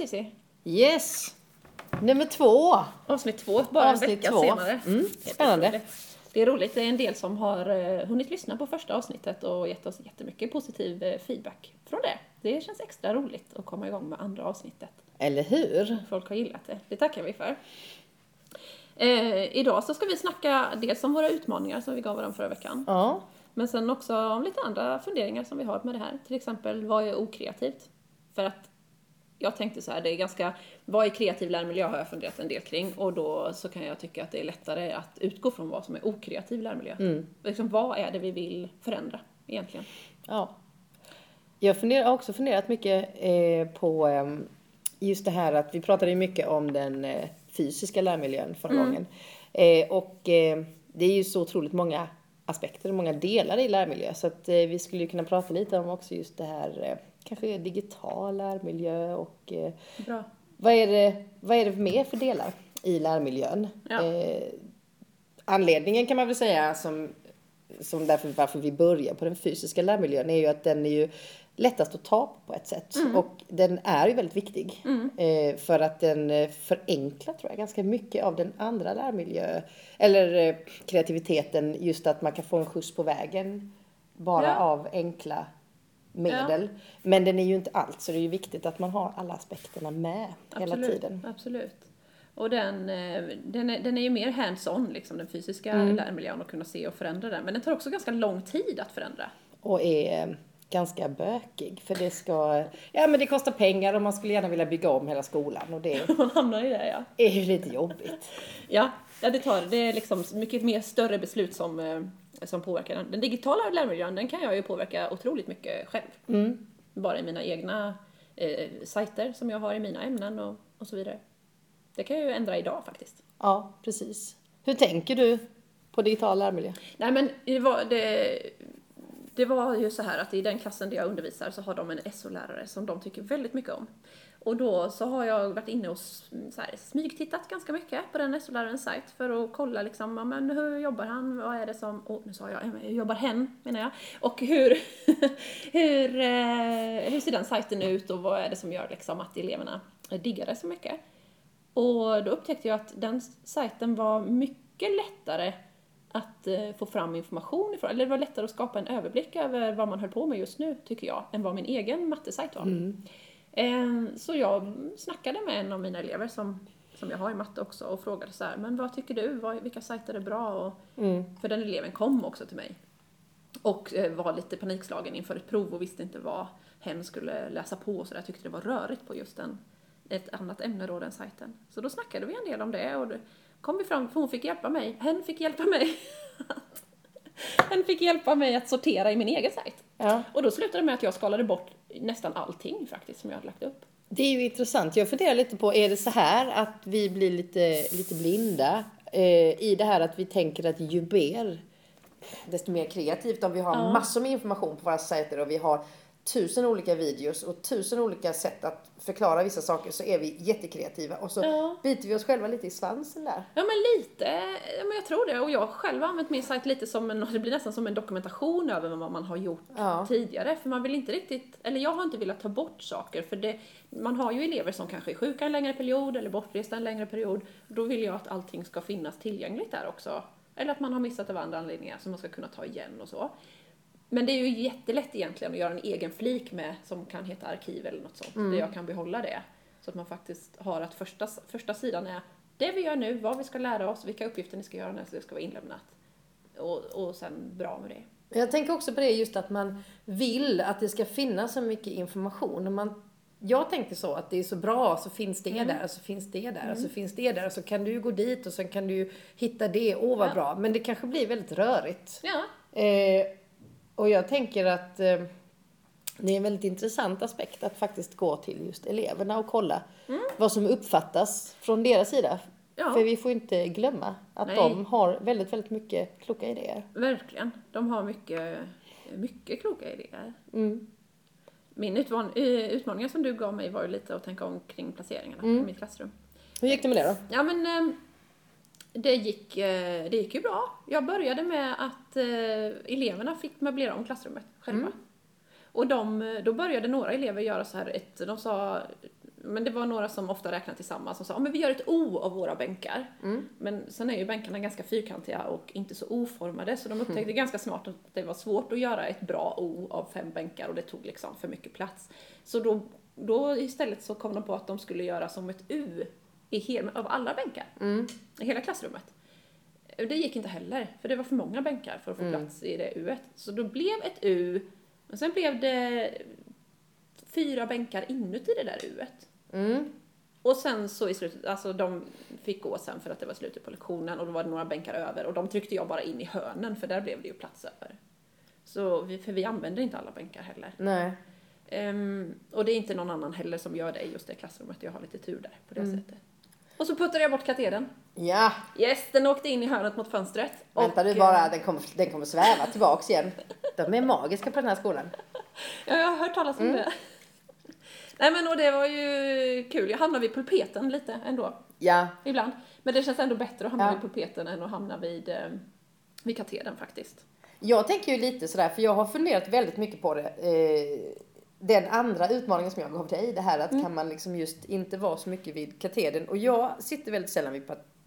Cissi. Yes! Nummer två. Avsnitt två, bara Avsnitt en vecka två. senare. Mm, spännande. Det är roligt, det är en del som har eh, hunnit lyssna på första avsnittet och gett oss jättemycket positiv eh, feedback från det. Det känns extra roligt att komma igång med andra avsnittet. Eller hur? Folk har gillat det, det tackar vi för. Eh, idag så ska vi snacka dels om våra utmaningar som vi gav varandra förra veckan. Ja. Men sen också om lite andra funderingar som vi har med det här. Till exempel, vad är okreativt? För att jag tänkte så här, det är ganska, vad är kreativ lärmiljö har jag funderat en del kring och då så kan jag tycka att det är lättare att utgå från vad som är okreativ lärmiljö. Liksom, vad är det vi vill förändra egentligen? Ja. Jag funderar, har också funderat mycket eh, på eh, just det här att vi pratade mycket om den eh, fysiska lärmiljön förra gången. Eh, och eh, det är ju så otroligt många aspekter, många delar i lärmiljö. Så att eh, vi skulle ju kunna prata lite om också just det här, kanske digital lärmiljö och eh, Bra. vad är, det, vad är det mer för delar i lärmiljön? Ja. Eh, anledningen kan man väl säga som, som därför varför vi börjar på den fysiska lärmiljön är ju att den är ju lättast att ta på på ett sätt. Och den är ju väldigt viktig. Eh, för att den eh, förenklar tror jag ganska mycket av den andra lärmiljö, eller eh, kreativiteten, just att man kan få en skjuts på vägen bara Ja. av enkla medel. Men den är ju inte allt, så det är ju viktigt att man har alla aspekterna med hela Absolut, tiden. Absolut. Och den, eh, den, är, den är ju mer hands-on, liksom, den fysiska Mm. lärmiljön, och kunna se och förändra den. Men den tar också ganska lång tid att förändra. Och är ganska bökig, för det ska, ja men det kostar pengar och man skulle gärna vilja bygga om hela skolan och det Man hamnar i det, ja. är ju lite jobbigt. Ja, ja det, tar, det är liksom mycket mer större beslut som, eh, som påverkar den. Den digitala lärmiljön, den kan jag ju påverka otroligt mycket själv. Bara i mina egna eh, sajter som jag har i mina ämnen och, och så vidare. Det kan jag ju ändra idag faktiskt. Ja, precis. Hur tänker du på digital lärmiljö? Nej men det var, det, det var ju så här att i den klassen där jag undervisar så har de en SO-lärare som de tycker väldigt mycket om. Och då så har jag varit inne och så här, smygtittat ganska mycket på den SO-lärarens sajt för att kolla liksom, ja, men hur jobbar han, vad är det som, oh, nu sa jag, hur jobbar hen menar jag, och hur, hur, eh, hur ser den sajten ut och vad är det som gör liksom att eleverna diggar det så mycket. Och då upptäckte jag att den sajten var mycket lättare att eh, få fram information ifrån, eller det var lättare att skapa en överblick över vad man höll på med just nu, tycker jag, än vad min egen mattesajt var. Eh, så jag snackade med en av mina elever som, som jag har i matte också och frågade så här, men vad tycker du, vad, vilka sajter är bra? Och, För den eleven kom också till mig och eh, var lite panikslagen inför ett prov och visste inte vad hen skulle läsa på och så där. tyckte det var rörigt på just den, ett annat ämne då, den sajten. Så då snackade vi en del om det och det kom vi fram, för hon fick hjälpa mig, hen fick hjälpa mig hen fick hjälpa mig att sortera i min egen sajt. Ja. Och då slutade det med att jag skalade bort nästan allting faktiskt som jag hade lagt upp. Det är ju intressant. Jag funderar lite på, är det så här att vi blir lite, lite blinda eh, i det här att vi tänker att ju mer, desto mer kreativt. Om vi har massor med information på våra sajter och vi har tusen olika videos och tusen olika sätt att förklara vissa saker så är vi jättekreativa och så Ja. biter vi oss själva lite i svansen där. Ja men lite, ja, men jag tror det. Och jag har själv använt min sajt lite som en, det blir nästan som en dokumentation över vad man har gjort Ja. tidigare. För man vill inte riktigt, eller jag har inte velat ta bort saker för det, man har ju elever som kanske är sjuka en längre period eller bortresta en längre period. Då vill jag att allting ska finnas tillgängligt där också. Eller att man har missat av andra anledningar som man ska kunna ta igen och så. Men det är ju jättelätt egentligen att göra en egen flik med som kan heta arkiv eller något sånt. Där jag kan behålla det. Så att man faktiskt har att första, första sidan är det vi gör nu, vad vi ska lära oss, vilka uppgifter ni ska göra när det ska vara inlämnat. Och, och sen bra med det. Jag tänker också på det just att man vill att det ska finnas så mycket information. Man, jag tänker så att det är så bra, så finns det där, och så finns det där, och så finns det där, så kan du gå dit och sen kan du hitta det, åh vad Ja. bra. Men det kanske blir väldigt rörigt. Ja, Eh, och jag tänker att eh, det är en väldigt intressant aspekt att faktiskt gå till just eleverna och kolla vad som uppfattas från deras sida. Ja. För vi får inte glömma att Nej. de har väldigt, väldigt mycket kloka idéer. verkligen. De har mycket, mycket kloka idéer. Mm. Min utman- utmaningar som du gav mig var ju lite att tänka om kring placeringarna i mitt klassrum. Hur gick det med det då? Ja men ehm, det gick, eh, det gick ju bra. Jag började med att eh, eleverna fick möblera om klassrummet själva. Och de, då började några elever göra så här ett, de sa men det var några som ofta räknade tillsammans som sa, men vi gör ett O av våra bänkar. Men sen är ju bänkarna ganska fyrkantiga och inte så oformade så de upptäckte ganska snart att det var svårt att göra ett bra O av fem bänkar och det tog liksom för mycket plats. Så då, då istället så kom de på att de skulle göra som ett U i hel, av alla bänkar. I hela klassrummet. Det gick inte heller, för det var för många bänkar för att få plats i det U. Så då blev ett U, men sen blev det fyra bänkar inuti det där U. Mm. Och sen så i slutet, alltså de fick gå sen för att det var slutet på lektionen och då var det några bänkar över och de tryckte jag bara in i hörnen för där blev det ju plats över. Så vi, för vi använder inte alla bänkar heller. Nej. Ehm, och det är inte någon annan heller som gör det i just det klassrummet. Jag har lite tur där på det sättet. Och så puttade jag bort katedern. Ja, Yes, den åkte in i hörnet mot fönstret. vänta Och, du eh, bara, den kommer, den kommer sväva tillbaks igen. De är magiska på den här skolan. Ja, jag har hört talas om det. Nej men och det var ju kul. Jag hamnade vid pulpeten lite ändå. Ja, Ibland. Men det känns ändå bättre att hamna Ja. vid pulpeten än att hamna vid, eh, vid katedern faktiskt. Jag tänker ju lite sådär, för jag har funderat väldigt mycket på det. Eh, den andra utmaningen som jag gav dig, det här att kan man liksom just inte vara så mycket vid katedern. Och jag sitter väldigt sällan vid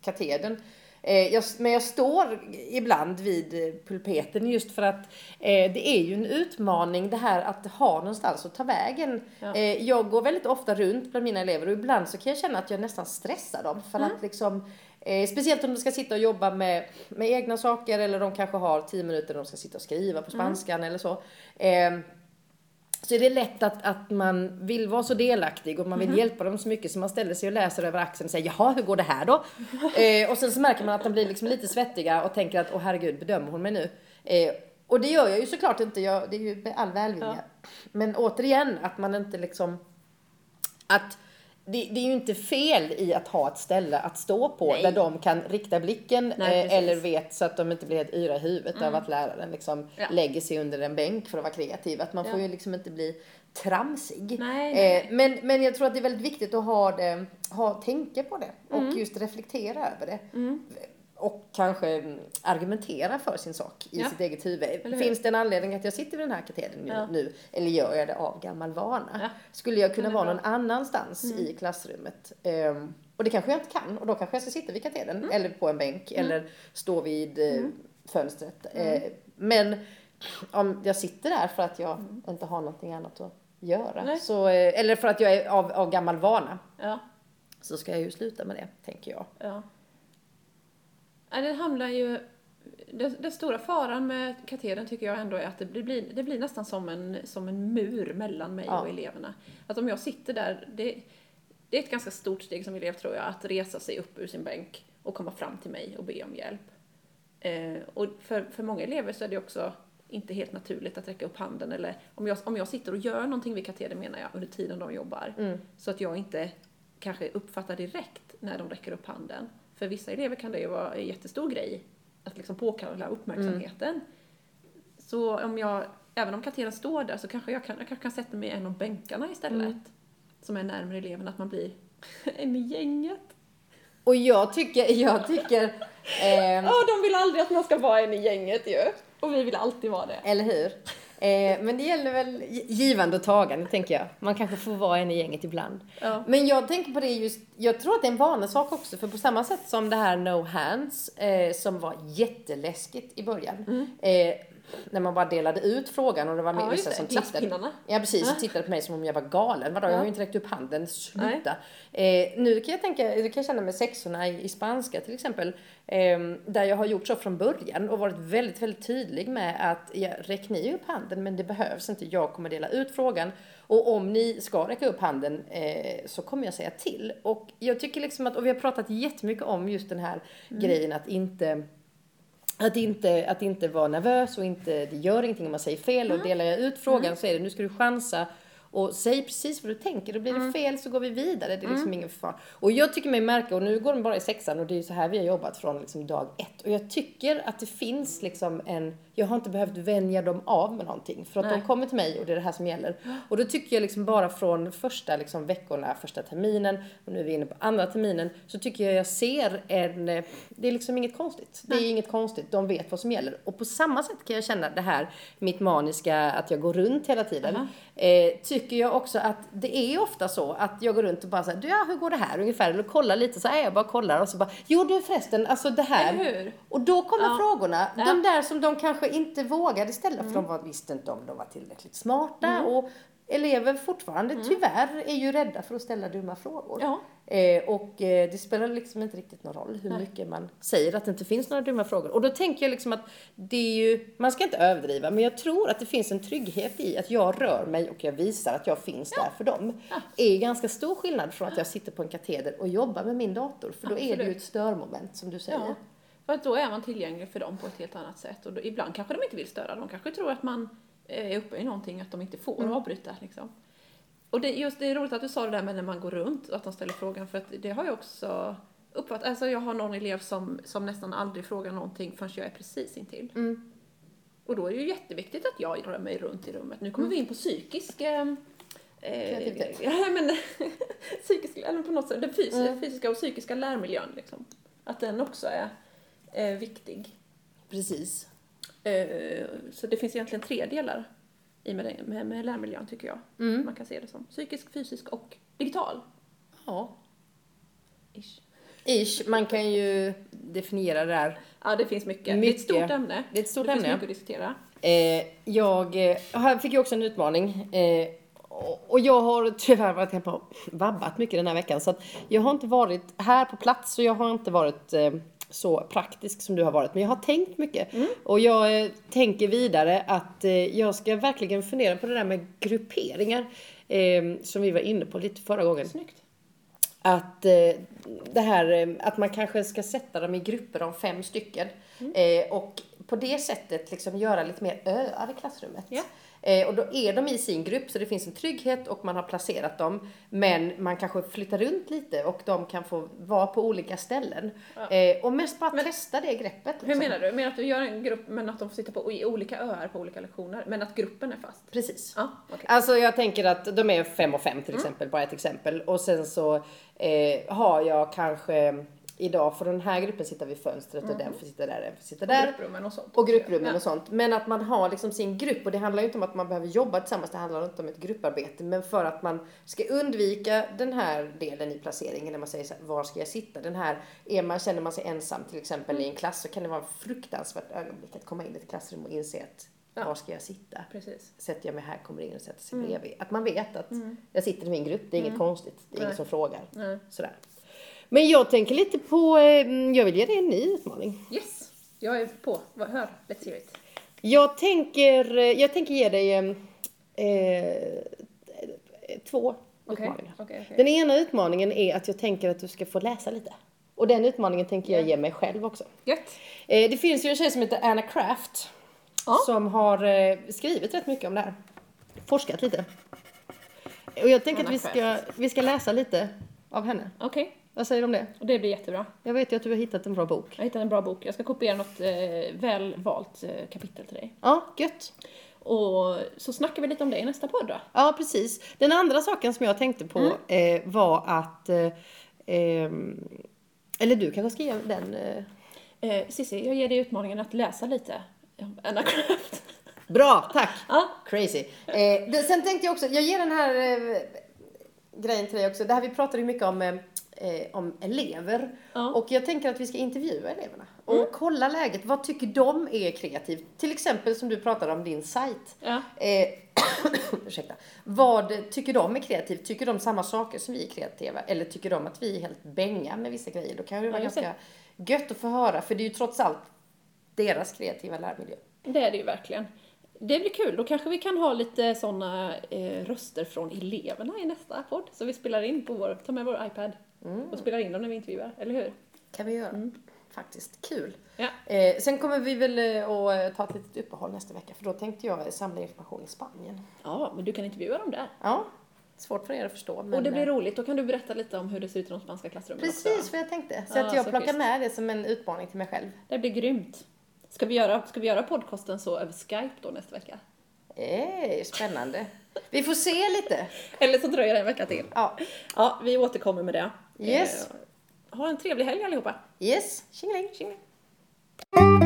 katedern. Eh, jag, men jag står ibland vid eh, pulpeten just för att eh, det är ju en utmaning det här att ha någonstans att ta vägen. Ja. Eh, jag går väldigt ofta runt bland mina elever och ibland så kan jag känna att jag nästan stressar dem för Mm. att liksom Eh, speciellt om de ska sitta och jobba med, med egna saker eller de kanske har tio minuter och de ska sitta och skriva på spanskan eller så. Eh, så är det lätt att, att man vill vara så delaktig och man vill hjälpa dem så mycket så man ställer sig och läser över axeln och säger jaha hur går det här då? eh, och sen så märker man att de blir liksom lite svettiga och tänker att åh herregud bedömer hon mig nu? Eh, och det gör jag ju såklart inte, jag, det är ju all välvilja. Men återigen att man inte liksom att det, det är ju inte fel i att ha ett ställe att stå på Nej. där de kan rikta blicken Nej, eh, eller vet så att de inte blir helt yra i huvudet av att läraren liksom Ja. lägger sig under en bänk för att vara kreativ. Att man får Ja. ju liksom inte bli tramsig. Nej, nej. Eh, men, men jag tror att det är väldigt viktigt att ha det, ha, tänka på det och Mm. just reflektera över det. Och kanske mm, argumentera för sin sak i Ja. sitt eget huvud. Finns det en anledning att jag sitter vid den här katedern nu, Ja. nu eller gör jag det av gammal vana? Ja. Skulle jag kunna vara bra. någon annanstans i klassrummet? Ehm, och det kanske jag inte kan och då kanske jag ska sitta vid katedern eller på en bänk eller stå vid eh, fönstret. Eh, men om jag sitter där för att jag inte har någonting annat att göra, Nej. så, eh, eller för att jag är av, av gammal vana, så ska jag ju sluta med det, tänker jag. Ja. Nej, det handlar ju... Det, den stora faran med katedern tycker jag ändå är att det blir, det blir nästan som en, som en mur mellan mig Ja. och eleverna. Att om jag sitter där, det, det är ett ganska stort steg som elev tror jag, att resa sig upp ur sin bänk och komma fram till mig och be om hjälp. Eh, och för, för många elever så är det också inte helt naturligt att räcka upp handen eller om jag, om jag sitter och gör någonting vid katedern menar jag under tiden de jobbar. Mm. Så att jag inte kanske uppfattar direkt när de räcker upp handen. För vissa elever kan det ju vara en jättestor grej att liksom påkalla uppmärksamheten. Så om jag, även om katedern står där så kanske jag kan, jag kanske kan sätta mig i en av bänkarna istället. Som är närmare eleven, att man blir en i gänget. Och jag tycker, jag tycker, ehm, Ja, de vill aldrig att man ska vara en i gänget ju. Och vi vill alltid vara det. Eller hur? Eh, men det gäller väl givande och tagande, tänker jag. Man kanske får vara en i gänget ibland. Ja. Men jag tänker på det just, jag tror att det är en vanesak också, för på samma sätt som det här no hands, eh, som var jätteläskigt i början. Eh, när man bara delade ut frågan och det var Mm. Ja, vissa som tittade. Ja, precis. Och tittade på mig som om jag var galen. Vadå, jag Ja. har ju inte räckt upp handen. Sluta. Eh, nu kan jag tänka, det kan jag känna med sexorna i, i spanska till exempel. Eh, där jag har gjort så från början och varit väldigt, väldigt tydlig med att ja, räck ni upp handen men det behövs inte. Jag kommer dela ut frågan och om ni ska räcka upp handen eh, så kommer jag säga till. Och jag tycker liksom att, och vi har pratat jättemycket om just den här grejen att inte att inte, att inte vara nervös och inte, det gör ingenting om man säger fel och delar jag ut frågan så är det nu ska du chansa och säg precis vad du tänker. Och blir det fel så går vi vidare. Det är liksom ingen fara. Och jag tycker mig märka, och nu går de bara i sexan och det är ju så här vi har jobbat från liksom dag ett. Och jag tycker att det finns liksom en, jag har inte behövt vänja dem av med någonting. För att de Nej. kommer till mig och det är det här som gäller. Och då tycker jag liksom bara från första liksom veckorna, första terminen och nu är vi inne på andra terminen. Så tycker jag jag ser en, det är liksom inget konstigt. Det är inget konstigt, de vet vad som gäller. Och på samma sätt kan jag känna det här, mitt maniska, att jag går runt hela tiden. Eh, tycker jag också att det är ofta så att jag går runt och bara säger, ja hur går det här ungefär? Eller kollar lite så här, jag bara kollar och så bara, jo du förresten, alltså det här. Och då kommer Ja. frågorna, Ja. de där som de kanske inte vågade ställa Mm. för de var, visste inte om de var tillräckligt smarta. Och elever fortfarande tyvärr är ju rädda för att ställa dumma frågor. Mm. Ja. Eh, och eh, det spelar liksom inte riktigt någon roll hur mycket man säger att det inte finns några dumma frågor. Och då tänker jag liksom att det är ju, man ska inte överdriva, men jag tror att det finns en trygghet i att jag rör mig och jag visar att jag finns där för dem. är ganska stor skillnad från att jag sitter på en kateder och jobbar med min dator, för då är det ju Absolut. ett störmoment som du säger. Ja. För att då är man tillgänglig för dem på ett helt annat sätt. Och då, ibland kanske de inte vill störa. De kanske tror att man är uppe i någonting, att de inte får Mm. avbryta. Liksom. Och det, just, det är roligt att du sa det där med när man går runt, att de ställer frågan. För att det har jag också uppfattat. Alltså jag har någon elev som, som nästan aldrig frågar någonting förrän jag är precis intill. Mm. Och då är det ju jätteviktigt att jag rör mig runt i rummet. Nu kommer vi in på psykisk... Eh, eh, Kreativitet. ja, men, psykisk, eller på något sätt, den fysiska, Mm. fysiska och psykiska lärmiljön. Liksom. Att den också är eh, viktig. Precis. Eh, så det finns egentligen tre delar i med, med, med lärmiljön tycker jag. Mm. Man kan se det som psykisk, fysisk och digital. Ja. Ish. Ish, man kan ju definiera det där. Ja, det finns mycket. Det är Mycket. ett stort ämne. Det är ett stort det ämne. finns mycket att diskutera. Eh, jag eh, här fick ju också en utmaning. Eh, och och jag har tyvärr varit hemma och vabbat mycket den här veckan. Så att jag har inte varit här på plats och jag har inte varit eh, så praktisk som du har varit. Men jag har tänkt mycket. Och jag eh, tänker vidare att eh, jag ska verkligen fundera på det där med grupperingar. Eh, som vi var inne på lite förra gången. Snyggt. Att eh, det här att man kanske ska sätta dem i grupper om fem stycken. Eh, och på det sättet liksom göra lite mer öar i klassrummet. Ja. Eh, och då är de i sin grupp så det finns en trygghet och man har placerat dem. Men man kanske flyttar runt lite och de kan få vara på olika ställen. Eh, och mest bara testa det greppet. Hur menar du? Menar att du gör en grupp men att de får sitta på, i olika öar på olika lektioner? Men att gruppen är fast? Precis. Ja, okej. Alltså jag tänker att de är fem och fem till exempel, bara ett exempel. Och sen så eh, har jag kanske idag får den här gruppen sitta vid fönstret och den får sitta där, den får sitta där. Grupprummen och sånt. Och grupprummen och sånt. Men att man har liksom sin grupp och det handlar ju inte om att man behöver jobba tillsammans, det handlar inte om ett grupparbete. Men för att man ska undvika den här delen i placeringen när man säger så här, var ska jag sitta? Den här, är man, känner man sig ensam till exempel i en klass så kan det vara ett fruktansvärt ögonblick att komma in i ett klassrum och inse att Ja. var ska jag sitta? Precis. Sätter jag mig här, kommer in och sätter sig Mm. bredvid. Att man vet att jag sitter i min grupp, det är inget konstigt, det är ingen Nej. som frågar. Nej. Sådär. Men jag tänker lite på, eh, jag vill ge dig en ny utmaning. Yes! Jag är på. Vad- Hör, let's hear it. Jag tänker, eh, jag tänker ge dig eh, eh, två Okej, utmaningar. okej, okej. Den ena utmaningen är att jag tänker att du ska få läsa lite. Och den utmaningen tänker jag ge mig själv också. Gött. Eh, det finns ju en tjej som heter Anna Craft. Ja. Som har eh, skrivit rätt mycket om det här. Forskat lite. Och jag tänker Anna att vi ska, vi ska läsa lite av henne. Okej, Vad säger du om det? och det blir jättebra. Jag vet ju att du har hittat en bra bok. Jag hittade en bra bok. Jag ska kopiera något eh, väl valt eh, kapitel till dig. Ja, gött. Och så snackar vi lite om det i nästa podd då. Ja, precis. Den andra saken som jag tänkte på eh, var att... Eh, ehm, eller du kanske ska ge den... Eh, Eh, Cissi, jag ger dig utmaningen att läsa lite om Anna Craft. bra, tack! ja, Crazy. Eh, det, sen tänkte jag också, jag ger den här eh, grejen till dig också. Det här vi pratade ju mycket om, eh, om elever. Ja. Och jag tänker att vi ska intervjua eleverna. Och kolla läget. Vad tycker de är kreativt? Till exempel som du pratade om din sajt. ja. Eh, ursäkta. Vad tycker de är kreativt? Tycker de samma saker som vi är kreativa? Eller tycker de att vi är helt bänga med vissa grejer? Då kan det vara Ja, det. ganska gött att få höra. För det är ju trots allt deras kreativa lärmiljö. Det är det ju verkligen. Det blir kul, då kanske vi kan ha lite sådana eh, röster från eleverna i nästa podd. Så vi spelar in på vår, tar med vår iPad och spelar in dem när vi intervjuar, eller hur? kan vi göra. Faktiskt kul. Ja. Eh, sen kommer vi väl eh, att eh, ta ett litet uppehåll nästa vecka. För då tänkte jag samla information i Spanien. Ja, men du kan intervjua dem där. Ja, svårt för er att förstå. Men, och det blir eh, roligt, då kan du berätta lite om hur det ser ut i de spanska klassrummen Precis också. vad jag tänkte. Så Ja, att jag så plockar schysst. med det som en utmaning till mig själv. Det blir grymt. Ska vi göra, ska vi göra podcasten så över Skype då nästa vecka? Eh, spännande. Vi får se lite. Eller så dröjer det en vecka till. Ja. Ja, vi återkommer med det. Yes. Eh, ha en trevlig helg allihopa. Yes. Tjingeling. Tjingeling.